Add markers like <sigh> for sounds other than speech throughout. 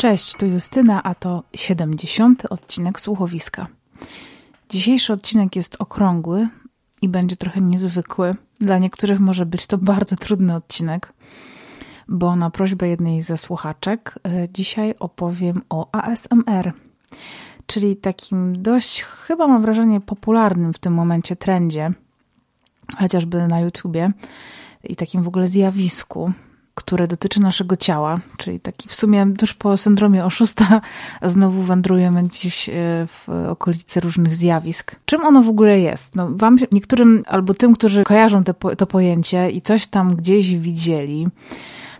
Cześć, tu Justyna, a to 70. odcinek Słuchowiska. Dzisiejszy odcinek jest okrągły i będzie trochę niezwykły. Dla niektórych może być to bardzo trudny odcinek, bo na prośbę jednej ze słuchaczek e, dzisiaj opowiem o ASMR, czyli takim dość, chyba mam wrażenie, popularnym w tym momencie trendzie, chociażby na YouTubie i takim w ogóle zjawisku, które dotyczy naszego ciała, czyli taki w sumie tuż po syndromie oszusta <laughs> znowu wędrujemy gdzieś e, w okolicy różnych zjawisk. Czym ono w ogóle jest? No, wam, niektórym albo tym, którzy kojarzą te, to pojęcie i coś tam gdzieś widzieli,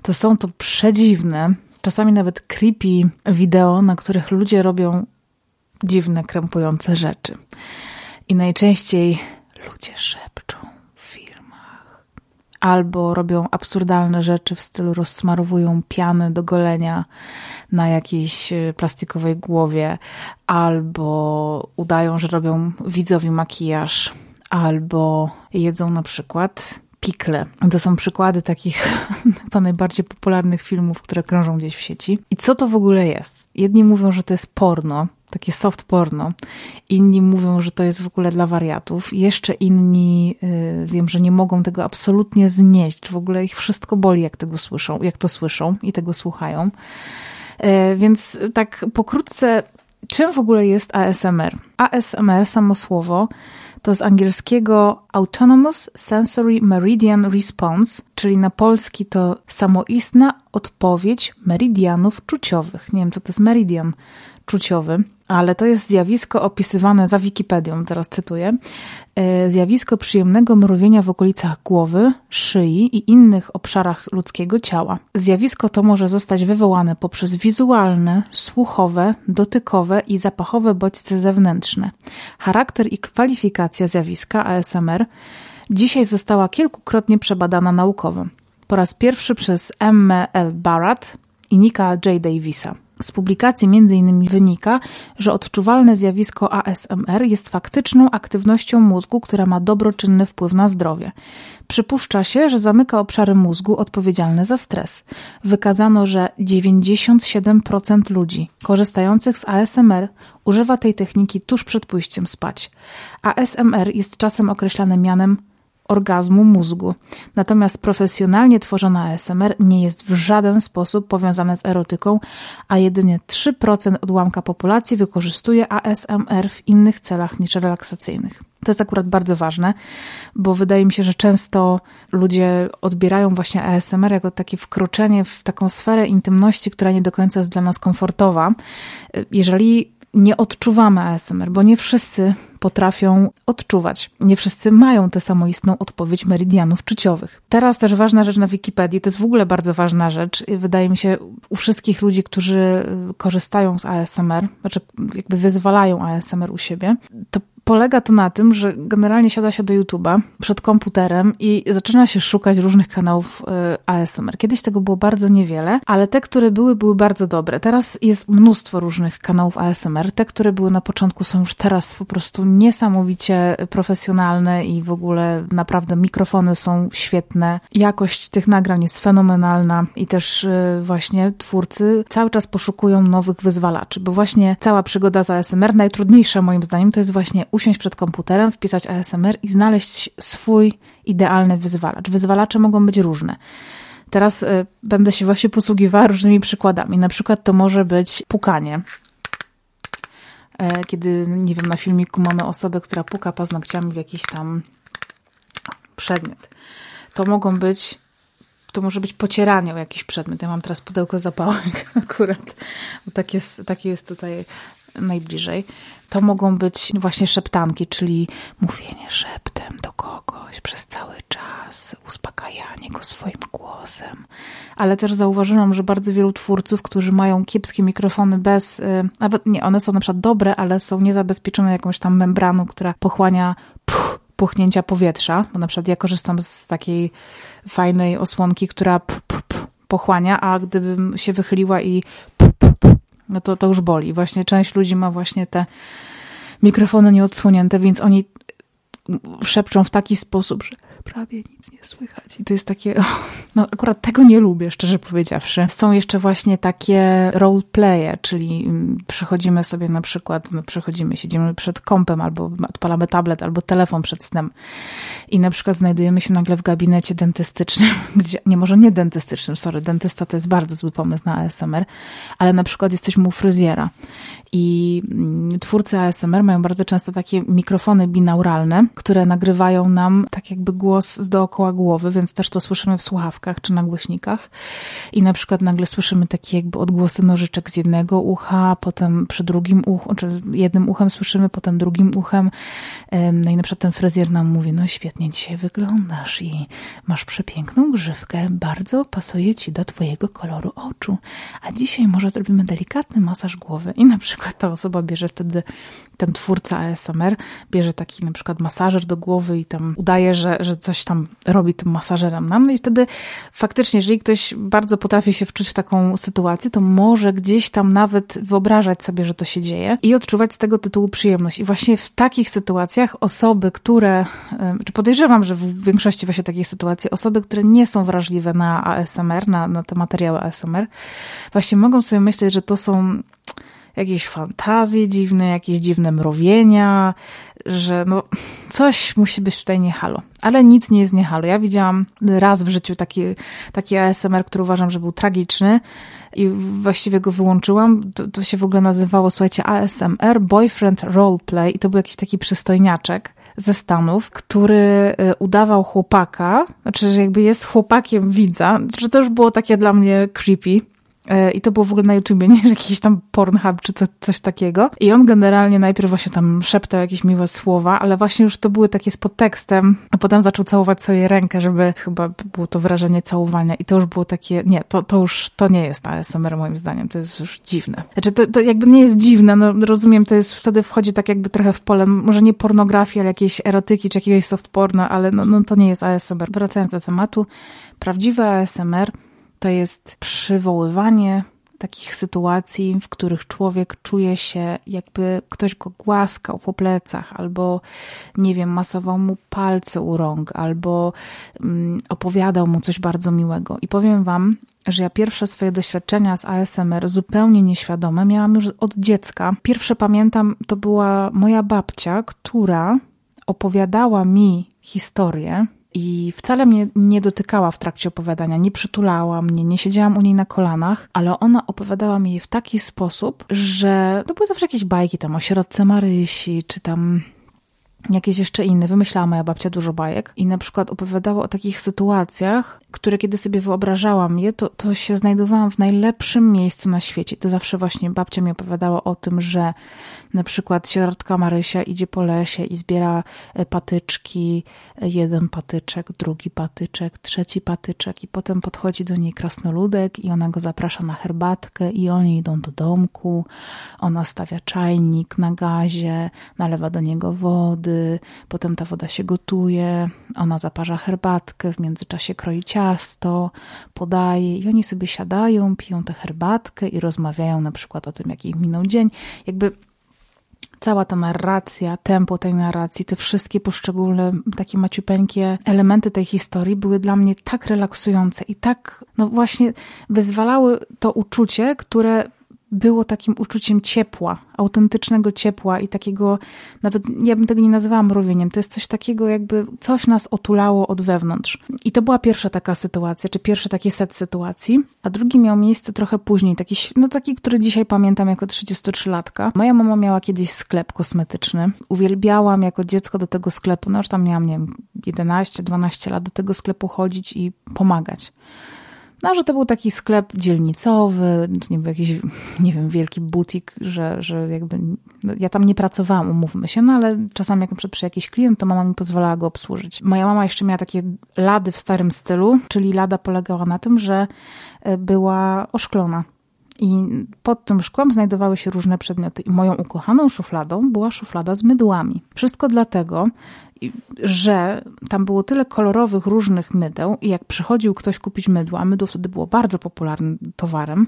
to są to przedziwne, czasami nawet creepy wideo, na których ludzie robią dziwne, krępujące rzeczy. I najczęściej ludzie szepczą albo robią absurdalne rzeczy w stylu rozsmarowują pianę do golenia na jakiejś e, plastikowej głowie, albo udają, że robią widzowi makijaż, albo jedzą na przykład pikle. To są przykłady takich <laughs> chyba najbardziej popularnych filmów, które krążą gdzieś w sieci. I co to w ogóle jest? Jedni mówią, że to jest porno, takie soft porno. Inni mówią, że to jest w ogóle dla wariatów. Jeszcze inni y, wiem, że nie mogą tego absolutnie znieść. W ogóle ich wszystko boli, jak tego słyszą, jak to słyszą i tego słuchają. Y, więc tak pokrótce, czym w ogóle jest ASMR? ASMR, samo słowo, to z angielskiego Autonomous Sensory Meridian Response, czyli na polski to samoistna odpowiedź meridianów czuciowych. Nie wiem, co to jest meridian czuciowy, ale to jest zjawisko opisywane za Wikipedią, teraz cytuję. E, zjawisko przyjemnego mrowienia w okolicach głowy, szyi i innych obszarach ludzkiego ciała. Zjawisko to może zostać wywołane poprzez wizualne, słuchowe, dotykowe i zapachowe bodźce zewnętrzne. Charakter i kwalifikacja zjawiska ASMR dzisiaj została kilkukrotnie przebadana naukowo. Po raz pierwszy przez M. L. Barrett i Nika J. Davisa. Z publikacji m.in. wynika, że odczuwalne zjawisko ASMR jest faktyczną aktywnością mózgu, która ma dobroczynny wpływ na zdrowie. Przypuszcza się, że zamyka obszary mózgu odpowiedzialne za stres. Wykazano, że 97% ludzi korzystających z ASMR używa tej techniki tuż przed pójściem spać. ASMR jest czasem określane mianem orgazmu mózgu. Natomiast profesjonalnie tworzona ASMR nie jest w żaden sposób powiązana z erotyką, a jedynie 3% odłamka populacji wykorzystuje ASMR w innych celach niż relaksacyjnych. To jest akurat bardzo ważne, bo wydaje mi się, że często ludzie odbierają właśnie ASMR jako takie wkroczenie w taką sferę intymności, która nie do końca jest dla nas komfortowa. Jeżeli nie odczuwamy ASMR, bo nie wszyscy potrafią odczuwać. Nie wszyscy mają tę samoistną odpowiedź meridianów czuciowych. Teraz też ważna rzecz na Wikipedii, to jest w ogóle bardzo ważna rzecz. Wydaje mi się, u wszystkich ludzi, którzy korzystają z ASMR, znaczy jakby wyzwalają ASMR u siebie, to polega to na tym, że generalnie siada się do YouTube'a przed komputerem i zaczyna się szukać różnych kanałów e, ASMR. Kiedyś tego było bardzo niewiele, ale te, które były, były bardzo dobre. Teraz jest mnóstwo różnych kanałów ASMR. Te, które były na początku, są już teraz po prostu niesamowicie profesjonalne i w ogóle naprawdę mikrofony są świetne. Jakość tych nagrań jest fenomenalna i też e, właśnie twórcy cały czas poszukują nowych wyzwalaczy, bo właśnie cała przygoda z ASMR, najtrudniejsza moim zdaniem, to jest właśnie usiąść przed komputerem, wpisać ASMR i znaleźć swój idealny wyzwalacz. Wyzwalacze mogą być różne. Teraz y, będę się właśnie posługiwała różnymi przykładami. Na przykład to może być pukanie. E, kiedy, nie wiem, na filmiku mamy osobę, która puka paznokciami w jakiś tam przedmiot. To mogą być to może być pocieranie o jakiś przedmiot. Ja mam teraz pudełko zapałek <laughs> akurat, bo tak jest, tak jest tutaj najbliżej to mogą być właśnie szeptanki, czyli mówienie szeptem do kogoś przez cały czas, uspokajanie go swoim głosem. Ale też zauważyłam, że bardzo wielu twórców, którzy mają kiepskie mikrofony bez, y, nawet nie, one są na przykład dobre, ale są niezabezpieczone jakąś tam membraną, która pochłania puch, puchnięcia powietrza, bo na przykład ja korzystam z takiej fajnej osłonki, która puch, puch, pochłania, a gdybym się wychyliła i no to, to już boli. Właśnie część ludzi ma właśnie te mikrofony nieodsłonięte, więc oni szepczą w taki sposób, że prawie nic nie słychać. I to jest takie, no akurat tego nie lubię, szczerze powiedziawszy. Są jeszcze właśnie takie roleplaye, czyli mm, przychodzimy sobie na przykład, no siedzimy przed kąpem albo odpalamy tablet albo telefon przed snem i na przykład znajdujemy się nagle w gabinecie dentystycznym, <laughs> gdzie, nie może nie dentystycznym, sorry, dentysta to jest bardzo zły pomysł na ASMR, ale na przykład jesteśmy u fryzjera i mm, twórcy ASMR mają bardzo często takie mikrofony binauralne, które nagrywają nam tak jakby głos z dookoła głowy, więc też to słyszymy w słuchawkach czy na głośnikach. I na przykład nagle słyszymy takie jakby odgłosy nożyczek z jednego ucha, potem przy drugim uchu, czy jednym uchem słyszymy, potem drugim uchem. No i na przykład ten fryzjer nam mówi, no świetnie dzisiaj wyglądasz i masz przepiękną grzywkę, bardzo pasuje ci do twojego koloru oczu. A dzisiaj może zrobimy delikatny masaż głowy i na przykład ta osoba bierze wtedy, ten twórca ASMR, bierze taki na przykład masażer do głowy i tam udaje, że, że coś tam robi tym masażerem nam. No i wtedy faktycznie, jeżeli ktoś bardzo potrafi się wczuć w taką sytuację, to może gdzieś tam nawet wyobrażać sobie, że to się dzieje i odczuwać z tego tytułu przyjemność. I właśnie w takich sytuacjach osoby, które, czy podejrzewam, że w większości właśnie takich sytuacji, osoby, które nie są wrażliwe na ASMR, na, na te materiały ASMR, właśnie mogą sobie myśleć, że to są jakieś fantazje dziwne, jakieś dziwne mrowienia, że no coś musi być tutaj nie halo. Ale nic nie jest nie halo. Ja widziałam raz w życiu taki, taki ASMR, który uważam, że był tragiczny i właściwie go wyłączyłam. To, to się w ogóle nazywało, słuchajcie, ASMR Boyfriend Roleplay i to był jakiś taki przystojniaczek ze Stanów, który y, udawał chłopaka, znaczy, że jakby jest chłopakiem widza, że to już było takie dla mnie creepy. E, I to było w ogóle na YouTubie, nie <laughs> jakiś tam Pornhub czy co, coś takiego. I on generalnie najpierw właśnie tam szeptał jakieś miłe słowa, ale właśnie już to były takie z podtekstem, a potem zaczął całować sobie rękę, żeby chyba było to wrażenie całowania. I to już było takie, nie, to, to już, to nie jest ASMR moim zdaniem, to jest już dziwne. Znaczy to, to jakby nie jest dziwne, no rozumiem, to jest, wtedy wchodzi tak jakby trochę w pole, może nie pornografii, ale jakiejś erotyki czy jakiegoś soft porno, ale no, no to nie jest ASMR. Wracając do tematu, prawdziwy ASMR to jest przywoływanie takich sytuacji, w których człowiek czuje się, jakby ktoś go głaskał po plecach, albo, nie wiem, masował mu palce u rąk, albo mm, opowiadał mu coś bardzo miłego. I powiem Wam, że ja pierwsze swoje doświadczenia z ASMR zupełnie nieświadome miałam już od dziecka. Pierwsze pamiętam, to była moja babcia, która opowiadała mi historię i wcale mnie nie dotykała w trakcie opowiadania, nie przytulała mnie, nie siedziałam u niej na kolanach, ale ona opowiadała mi je w taki sposób, że to były zawsze jakieś bajki tam o środce Marysi, czy tam jakieś jeszcze inne. Wymyślała moja babcia dużo bajek i na przykład opowiadała o takich sytuacjach, które kiedy sobie wyobrażałam je, to, to się znajdowałam w najlepszym miejscu na świecie. To zawsze właśnie babcia mi opowiadała o tym, że na przykład sierotka Marysia idzie po lesie i zbiera e, patyczki, jeden patyczek, drugi patyczek, trzeci patyczek i potem podchodzi do niej krasnoludek i ona go zaprasza na herbatkę i oni idą do domku, ona stawia czajnik na gazie, nalewa do niego wody, potem ta woda się gotuje, ona zaparza herbatkę, w międzyczasie kroi ciasto, podaje i oni sobie siadają, piją tę herbatkę i rozmawiają na przykład o tym, jaki minął dzień. Jakby cała ta narracja, tempo tej narracji, te wszystkie poszczególne takie maciupeńkie elementy tej historii były dla mnie tak relaksujące i tak, no właśnie, wyzwalały to uczucie, które było takim uczuciem ciepła, autentycznego ciepła i takiego, nawet ja bym tego nie nazywała mrowieniem, to jest coś takiego, jakby coś nas otulało od wewnątrz. I to była pierwsza taka sytuacja, czy pierwszy taki set sytuacji, a drugi miał miejsce trochę później, taki, no taki, który dzisiaj pamiętam jako 33-latka. Moja mama miała kiedyś sklep kosmetyczny. Uwielbiałam jako dziecko do tego sklepu, no już tam miałam, nie wiem, 11-12 lat do tego sklepu chodzić i pomagać. No, że to był taki sklep dzielnicowy, nie był jakiś, nie wiem, wielki butik, że, że jakby, no, ja tam nie pracowałam, umówmy się, no ale czasami jak przy jakiś klient, to mama mi pozwalała go obsłużyć. Moja mama jeszcze miała takie lady w starym stylu, czyli lada polegała na tym, że e, była oszklona. I pod tym szkłem znajdowały się różne przedmioty. I moją ukochaną szufladą była szuflada z mydłami. Wszystko dlatego, że tam było tyle kolorowych, różnych mydeł i jak przychodził ktoś kupić mydło, a mydło wtedy było bardzo popularnym towarem,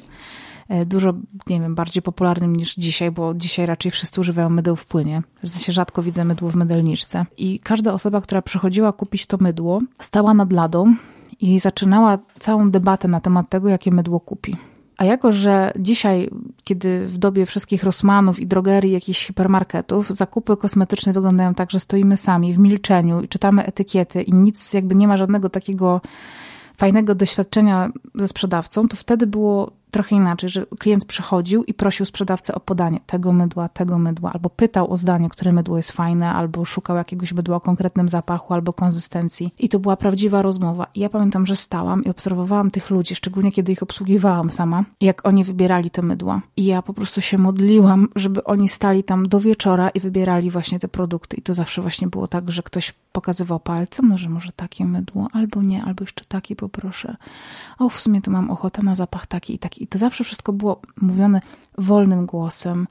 e, dużo, nie wiem, bardziej popularnym niż dzisiaj, bo dzisiaj raczej wszyscy używają mydeł w płynie. W sensie rzadko widzę mydło w mydelniczce. I każda osoba, która przychodziła kupić to mydło, stała nad ladą i zaczynała całą debatę na temat tego, jakie mydło kupi. A jako, że dzisiaj, kiedy w dobie wszystkich Rosmanów i drogerii, jakichś hipermarketów, zakupy kosmetyczne wyglądają tak, że stoimy sami w milczeniu i czytamy etykiety i nic, jakby nie ma żadnego takiego fajnego doświadczenia ze sprzedawcą, to wtedy było trochę inaczej, że klient przychodził i prosił sprzedawcę o podanie tego mydła, tego mydła, albo pytał o zdanie, które mydło jest fajne, albo szukał jakiegoś mydła o konkretnym zapachu albo konsystencji. I to była prawdziwa rozmowa. I ja pamiętam, że stałam i obserwowałam tych ludzi, szczególnie kiedy ich obsługiwałam sama, jak oni wybierali te mydła. I ja po prostu się modliłam, żeby oni stali tam do wieczora i wybierali właśnie te produkty. I to zawsze właśnie było tak, że ktoś pokazywał palcem, no, że może takie mydło, albo nie, albo jeszcze taki poproszę. O, w sumie to mam ochotę na zapach taki i taki i to zawsze wszystko było mówione wolnym głosem,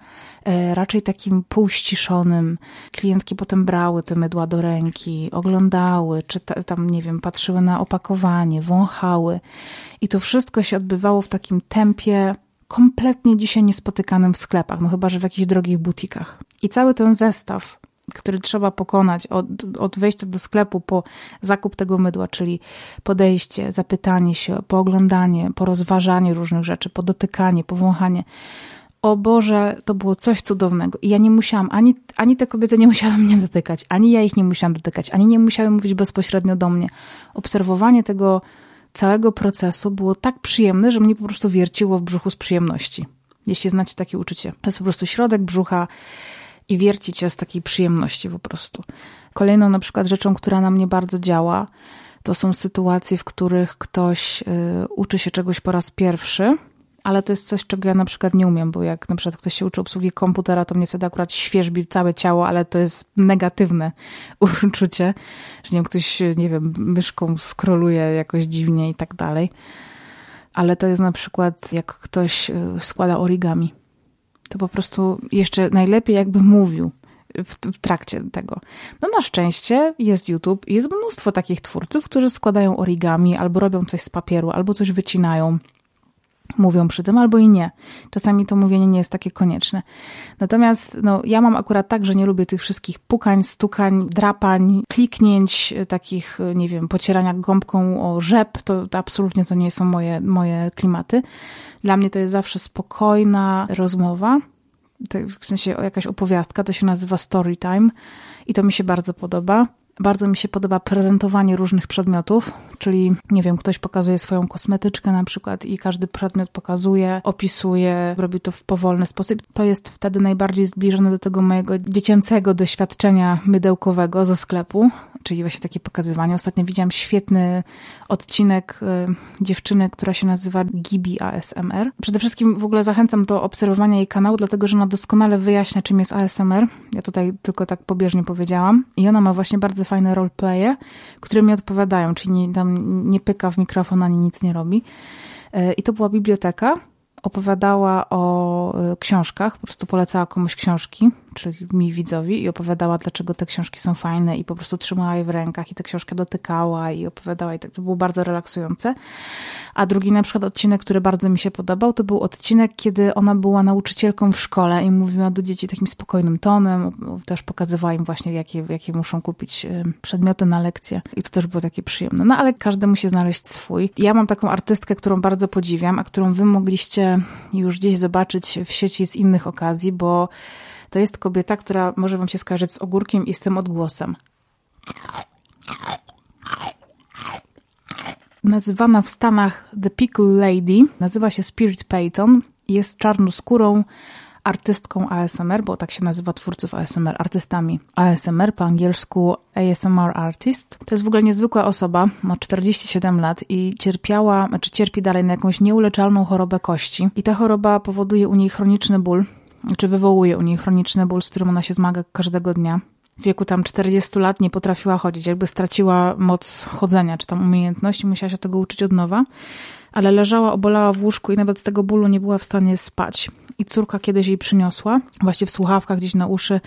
e, raczej takim półściszonym. Klientki potem brały te mydła do ręki, oglądały, czy tam, nie wiem, patrzyły na opakowanie, wąchały. I to wszystko się odbywało w takim tempie kompletnie dzisiaj niespotykanym w sklepach, no chyba, że w jakichś drogich butikach. I cały ten zestaw który trzeba pokonać od, od wejścia do sklepu po zakup tego mydła, czyli podejście, zapytanie się, pooglądanie, porozważanie różnych rzeczy, podotykanie, powąchanie. O Boże, to było coś cudownego. I ja nie musiałam, ani, ani te kobiety nie musiały mnie dotykać, ani ja ich nie musiałam dotykać, ani nie musiały mówić bezpośrednio do mnie. Obserwowanie tego całego procesu było tak przyjemne, że mnie po prostu wierciło w brzuchu z przyjemności. Jeśli znacie takie uczucie. To jest po prostu środek brzucha, i wierci cię z takiej przyjemności po prostu. Kolejną na przykład rzeczą, która na mnie bardzo działa, to są sytuacje, w których ktoś y, uczy się czegoś po raz pierwszy, ale to jest coś, czego ja na przykład nie umiem, bo jak na przykład ktoś się uczy obsługi komputera, to mnie wtedy akurat świeżbi całe ciało, ale to jest negatywne <laughs> uczucie, że nie wiem, ktoś, nie wiem, myszką skroluje jakoś dziwnie i tak dalej. Ale to jest na przykład, jak ktoś y, składa origami to po prostu jeszcze najlepiej jakby mówił w, trakcie tego. No na szczęście jest YouTube i jest mnóstwo takich twórców, którzy składają origami, albo robią coś z papieru, albo coś wycinają. Mówią przy tym, albo i nie. Czasami to mówienie nie jest takie konieczne. Natomiast no, ja mam akurat tak, że nie lubię tych wszystkich pukań, stukań, drapań, kliknięć, takich, nie wiem, pocierania gąbką o rzep. To, to absolutnie to nie są moje, moje klimaty. Dla mnie to jest zawsze spokojna rozmowa, w sensie jakaś opowiastka, to się nazywa story time i to mi się bardzo podoba. Bardzo mi się podoba prezentowanie różnych przedmiotów, czyli nie wiem, ktoś pokazuje swoją kosmetyczkę na przykład i każdy przedmiot pokazuje, opisuje, robi to w powolny sposób. To jest wtedy najbardziej zbliżone do tego mojego dziecięcego doświadczenia mydełkowego ze sklepu, czyli właśnie takie pokazywanie. Ostatnio widziałam świetny odcinek y, dziewczyny, która się nazywa Gibi ASMR. Przede wszystkim w ogóle zachęcam do obserwowania jej kanału, dlatego że ona doskonale wyjaśnia, czym jest ASMR. Ja tutaj tylko tak pobieżnie powiedziałam. I ona ma właśnie bardzo fajne roleplaye, które mi odpowiadają, czyli nie, tam nie pyka w mikrofon ani nic nie robi. Y, I to była biblioteka, opowiadała o y, książkach, po prostu polecała komuś książki, czyli mi widzowi i opowiadała, dlaczego te książki są fajne i po prostu trzymała je w rękach i tę książkę dotykała i opowiadała i tak, to było bardzo relaksujące. A drugi na przykład odcinek, który bardzo mi się podobał, to był odcinek, kiedy ona była nauczycielką w szkole i mówiła do dzieci takim spokojnym tonem, też pokazywała im właśnie, jakie, jakie muszą kupić y, przedmioty na lekcje i to też było takie przyjemne. No ale każdy musi znaleźć swój. Ja mam taką artystkę, którą bardzo podziwiam, a którą wy mogliście już gdzieś zobaczyć w sieci z innych okazji, bo to jest kobieta, która może wam się skojarzyć z ogórkiem i z tym odgłosem. Nazywana w Stanach The Pickle Lady, nazywa się Spirit Payton, jest czarnoskórą artystką ASMR, bo tak się nazywa twórców ASMR, artystami ASMR, po angielsku ASMR Artist. To jest w ogóle niezwykła osoba, ma 47 lat i cierpiała, znaczy cierpi dalej na jakąś nieuleczalną chorobę kości. I ta choroba powoduje u niej chroniczny ból, czy wywołuje u niej chroniczny ból, z którym ona się zmaga każdego dnia. W wieku tam 40 lat nie potrafiła chodzić, jakby straciła moc chodzenia, czy tam umiejętności, musiała się tego uczyć od nowa, ale leżała, obolała w łóżku i nawet z tego bólu nie była w stanie spać. I córka kiedyś jej przyniosła, właśnie w słuchawkach gdzieś na uszy,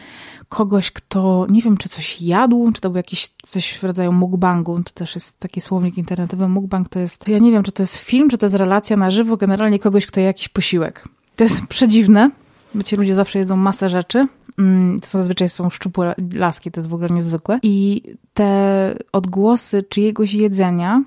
kogoś, kto nie wiem, czy coś jadł, czy to był jakiś coś w rodzaju mukbangu. To też jest taki słownik internetowy. Mukbang to jest, ja nie wiem, czy to jest film, czy to jest relacja na żywo, generalnie kogoś, kto je jakiś posiłek. To jest <laughs> przedziwne, ci ludzie zawsze jedzą masę rzeczy. Mm, to zazwyczaj są szczupłe laski, to jest w ogóle niezwykłe. I te odgłosy czyjegoś jedzenia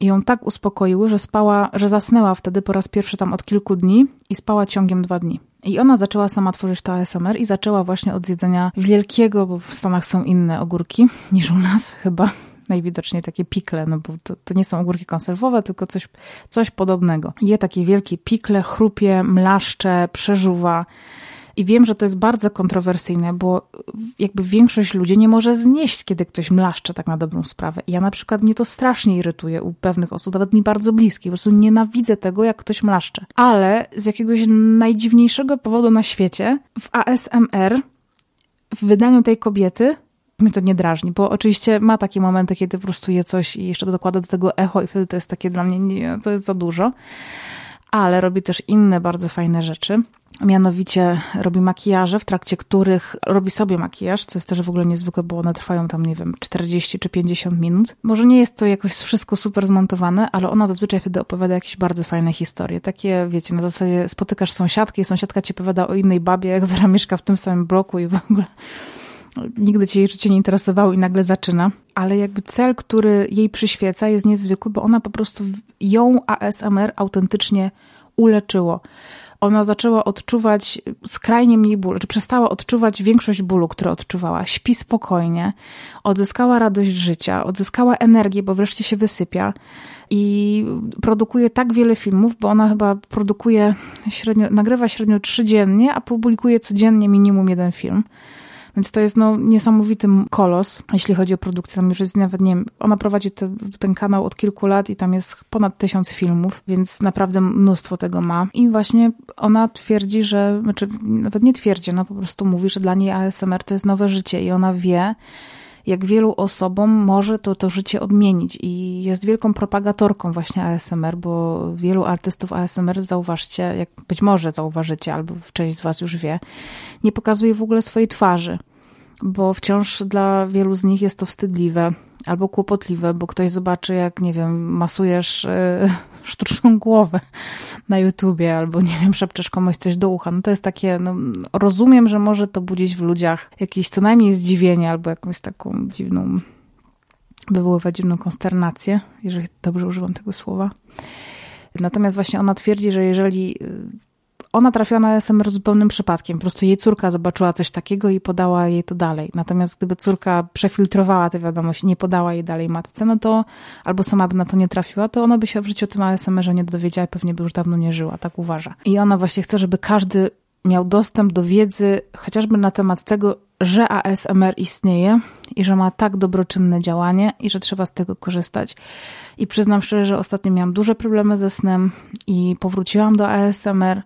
ją tak uspokoiły, że spała, że zasnęła wtedy po raz pierwszy tam od kilku dni i spała ciągiem dwa dni. I ona zaczęła sama tworzyć to ASMR i zaczęła właśnie od jedzenia wielkiego, bo w Stanach są inne ogórki niż u nas chyba. Najwidoczniej takie pikle, no bo to, to nie są ogórki konserwowe, tylko coś, coś podobnego. Je takie wielkie pikle, chrupie, mlaszcze, przeżuwa. I wiem, że to jest bardzo kontrowersyjne, bo jakby większość ludzi nie może znieść, kiedy ktoś mlaszcze tak na dobrą sprawę. Ja na przykład mnie to strasznie irytuje u pewnych osób, nawet mi bardzo bliskich. Po prostu nienawidzę tego, jak ktoś mlaszcze. Ale z jakiegoś najdziwniejszego powodu na świecie w ASMR, w wydaniu tej kobiety, mnie to nie drażni, bo oczywiście ma takie momenty, kiedy po prostu je coś i jeszcze dokłada do tego echo i wtedy to jest takie dla mnie, nie, to jest za dużo. Ale robi też inne bardzo fajne rzeczy. Mianowicie robi makijaże, w trakcie których robi sobie makijaż, co jest też w ogóle niezwykłe, bo one trwają tam, nie wiem, 40 czy 50 minut. Może nie jest to jakoś wszystko super zmontowane, ale ona zazwyczaj wtedy opowiada jakieś bardzo fajne historie. Takie, wiecie, na zasadzie spotykasz sąsiadkę i sąsiadka ci opowiada o innej babie, <laughs> która mieszka w tym samym bloku i w ogóle nigdy cię jej życie nie interesowało i nagle zaczyna. Ale jakby cel, który jej przyświeca jest niezwykły, bo ona po prostu ją ASMR autentycznie uleczyło ona zaczęła odczuwać skrajnie mniej bólu, czy przestała odczuwać większość bólu, który odczuwała. Śpi spokojnie, odzyskała radość życia, odzyskała energię, bo wreszcie się wysypia i produkuje tak wiele filmów, bo ona chyba produkuje średnio, nagrywa średnio trzy dziennie, a publikuje codziennie minimum jeden film. Więc to jest no, niesamowity kolos, jeśli chodzi o produkcję. Tam już jest nawet, nie wiem, ona prowadzi te, ten kanał od kilku lat i tam jest ponad tysiąc filmów, więc naprawdę mnóstwo tego ma. I właśnie ona twierdzi, że, znaczy nawet nie twierdzi, ona po prostu mówi, że dla niej ASMR to jest nowe życie i ona wie, jak wielu osobom może to, to życie odmienić i jest wielką propagatorką właśnie ASMR, bo wielu artystów ASMR, zauważcie, jak być może zauważycie, albo część z was już wie, nie pokazuje w ogóle swojej twarzy, bo wciąż dla wielu z nich jest to wstydliwe albo kłopotliwe, bo ktoś zobaczy, jak, nie wiem, masujesz yy, <laughs> sztuczną głowę na YouTubie, albo, nie wiem, szepczesz komuś coś do ucha. No to jest takie, no, rozumiem, że może to budzić w ludziach jakieś co najmniej zdziwienie, albo jakąś taką dziwną, wywoływać dziwną konsternację, jeżeli dobrze używam tego słowa. Natomiast właśnie ona twierdzi, że jeżeli y, ona trafiła na SMR zupełnym przypadkiem. Po prostu jej córka zobaczyła coś takiego i podała jej to dalej. Natomiast gdyby córka przefiltrowała tę wiadomość i nie podała jej dalej matce, no to albo sama by na to nie trafiła, to ona by się w życiu o tym ASMR-ze nie dowiedziała i pewnie by już dawno nie żyła, tak uważa. I ona właśnie chce, żeby każdy miał dostęp do wiedzy chociażby na temat tego, że ASMR istnieje i że ma tak dobroczynne działanie i że trzeba z tego korzystać. I przyznam szczerze, że ostatnio miałam duże problemy ze snem i powróciłam do ASMR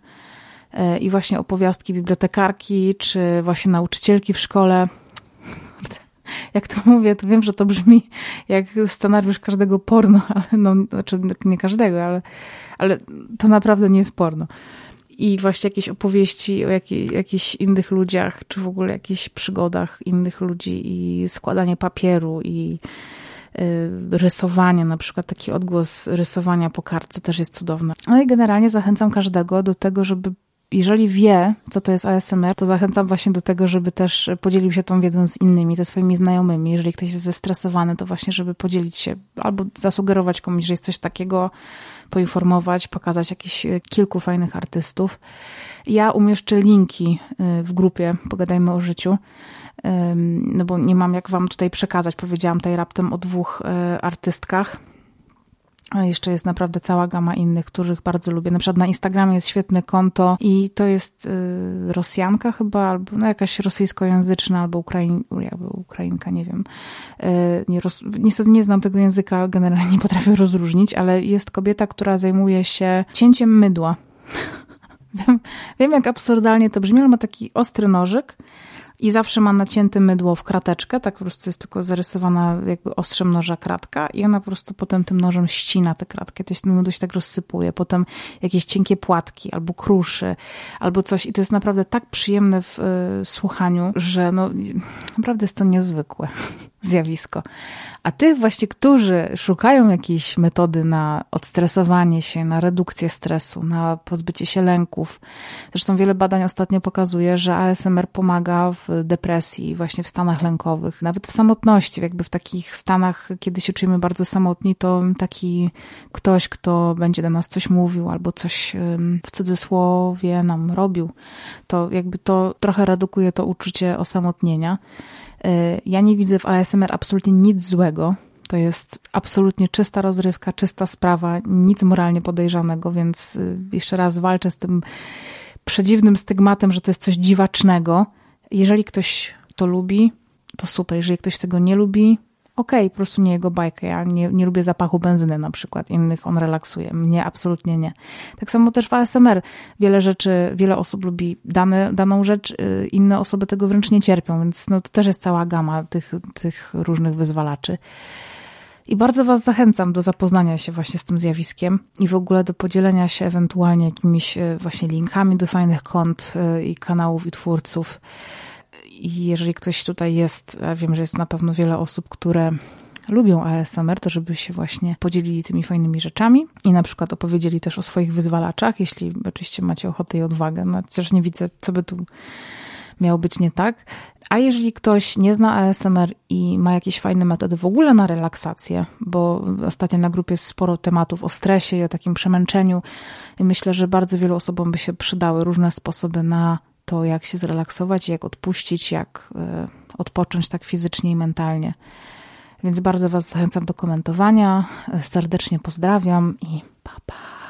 i właśnie opowiastki bibliotekarki, czy właśnie nauczycielki w szkole. Jak to mówię, to wiem, że to brzmi jak scenariusz każdego porno, <laughs> ale no, znaczy nie każdego, ale, ale to naprawdę nie jest porno. I właśnie jakieś opowieści o jakichś innych ludziach, czy w ogóle jakichś przygodach innych ludzi i składanie papieru i y, rysowanie, na przykład taki odgłos rysowania po kartce też jest cudowny. No i generalnie zachęcam każdego do tego, żeby jeżeli wie, co to jest ASMR, to zachęcam właśnie do tego, żeby też podzielił się tą wiedzą z innymi, ze swoimi znajomymi. Jeżeli ktoś jest zestresowany, to właśnie, żeby podzielić się albo zasugerować komuś, że jest coś takiego, poinformować, pokazać jakichś e, kilku fajnych artystów. Ja umieszczę linki e, w grupie Pogadajmy o życiu, no bo nie mam jak wam tutaj przekazać. Powiedziałam tutaj raptem o dwóch e, artystkach a jeszcze jest naprawdę cała gama innych, których bardzo lubię. Na przykład na Instagramie jest świetne konto i to jest y, Rosjanka chyba, albo no jakaś rosyjskojęzyczna, albo Ukrain, jakby Ukrainka, nie wiem. Y, nie roz, niestety nie znam tego języka, generalnie nie potrafię rozróżnić, ale jest kobieta, która zajmuje się cięciem mydła. <laughs> wiem, wiem, jak absurdalnie to brzmi, ale ma taki ostry nożyk i zawsze ma nacięte mydło w krateczkę, tak po prostu jest tylko zarysowana jakby ostrzem noża kratka i ona po prostu potem tym nożem ścina tę kratkę, to się mydło się tak rozsypuje, potem jakieś cienkie płatki albo kruszy, albo coś. I to jest naprawdę tak przyjemne w y, słuchaniu, że no naprawdę jest to niezwykłe. Zjawisko. A tych właśnie, którzy szukają jakiejś metody na odstresowanie się, na redukcję stresu, na pozbycie się lęków. Zresztą wiele badań ostatnio pokazuje, że ASMR pomaga w depresji, właśnie w stanach lękowych, nawet w samotności, jakby w takich stanach, kiedy się czujemy bardzo samotni, to taki ktoś, kto będzie do nas coś mówił albo coś w cudzysłowie nam robił, to jakby to trochę redukuje to uczucie osamotnienia. Y, ja nie widzę w ASMR absolutnie nic złego. To jest absolutnie czysta rozrywka, czysta sprawa, nic moralnie podejrzanego, więc y, jeszcze raz walczę z tym przedziwnym stygmatem, że to jest coś dziwacznego. Jeżeli ktoś to lubi, to super. Jeżeli ktoś tego nie lubi, okej, okay, po prostu nie jego bajka. Ja nie, nie lubię zapachu benzyny na przykład, innych on relaksuje. Mnie absolutnie nie. Tak samo też w ASMR. Wiele rzeczy, wiele osób lubi dane, daną rzecz, y, inne osoby tego wręcz nie cierpią, więc no, to też jest cała gama tych, tych różnych wyzwalaczy. I bardzo Was zachęcam do zapoznania się właśnie z tym zjawiskiem i w ogóle do podzielenia się ewentualnie jakimiś y, właśnie linkami do fajnych kont y, i kanałów i twórców i jeżeli ktoś tutaj jest, ja wiem, że jest na pewno wiele osób, które lubią ASMR, to żeby się właśnie podzielili tymi fajnymi rzeczami i na przykład opowiedzieli też o swoich wyzwalaczach, jeśli oczywiście macie ochotę i odwagę. No, chociaż nie widzę, co by tu miało być nie tak. A jeżeli ktoś nie zna ASMR i ma jakieś fajne metody w ogóle na relaksację, bo ostatnio na grupie jest sporo tematów o stresie i o takim przemęczeniu, myślę, że bardzo wielu osobom by się przydały różne sposoby na to, jak się zrelaksować, jak odpuścić, jak e, odpocząć tak fizycznie i mentalnie. Więc bardzo Was zachęcam do komentowania. Serdecznie pozdrawiam i pa pa.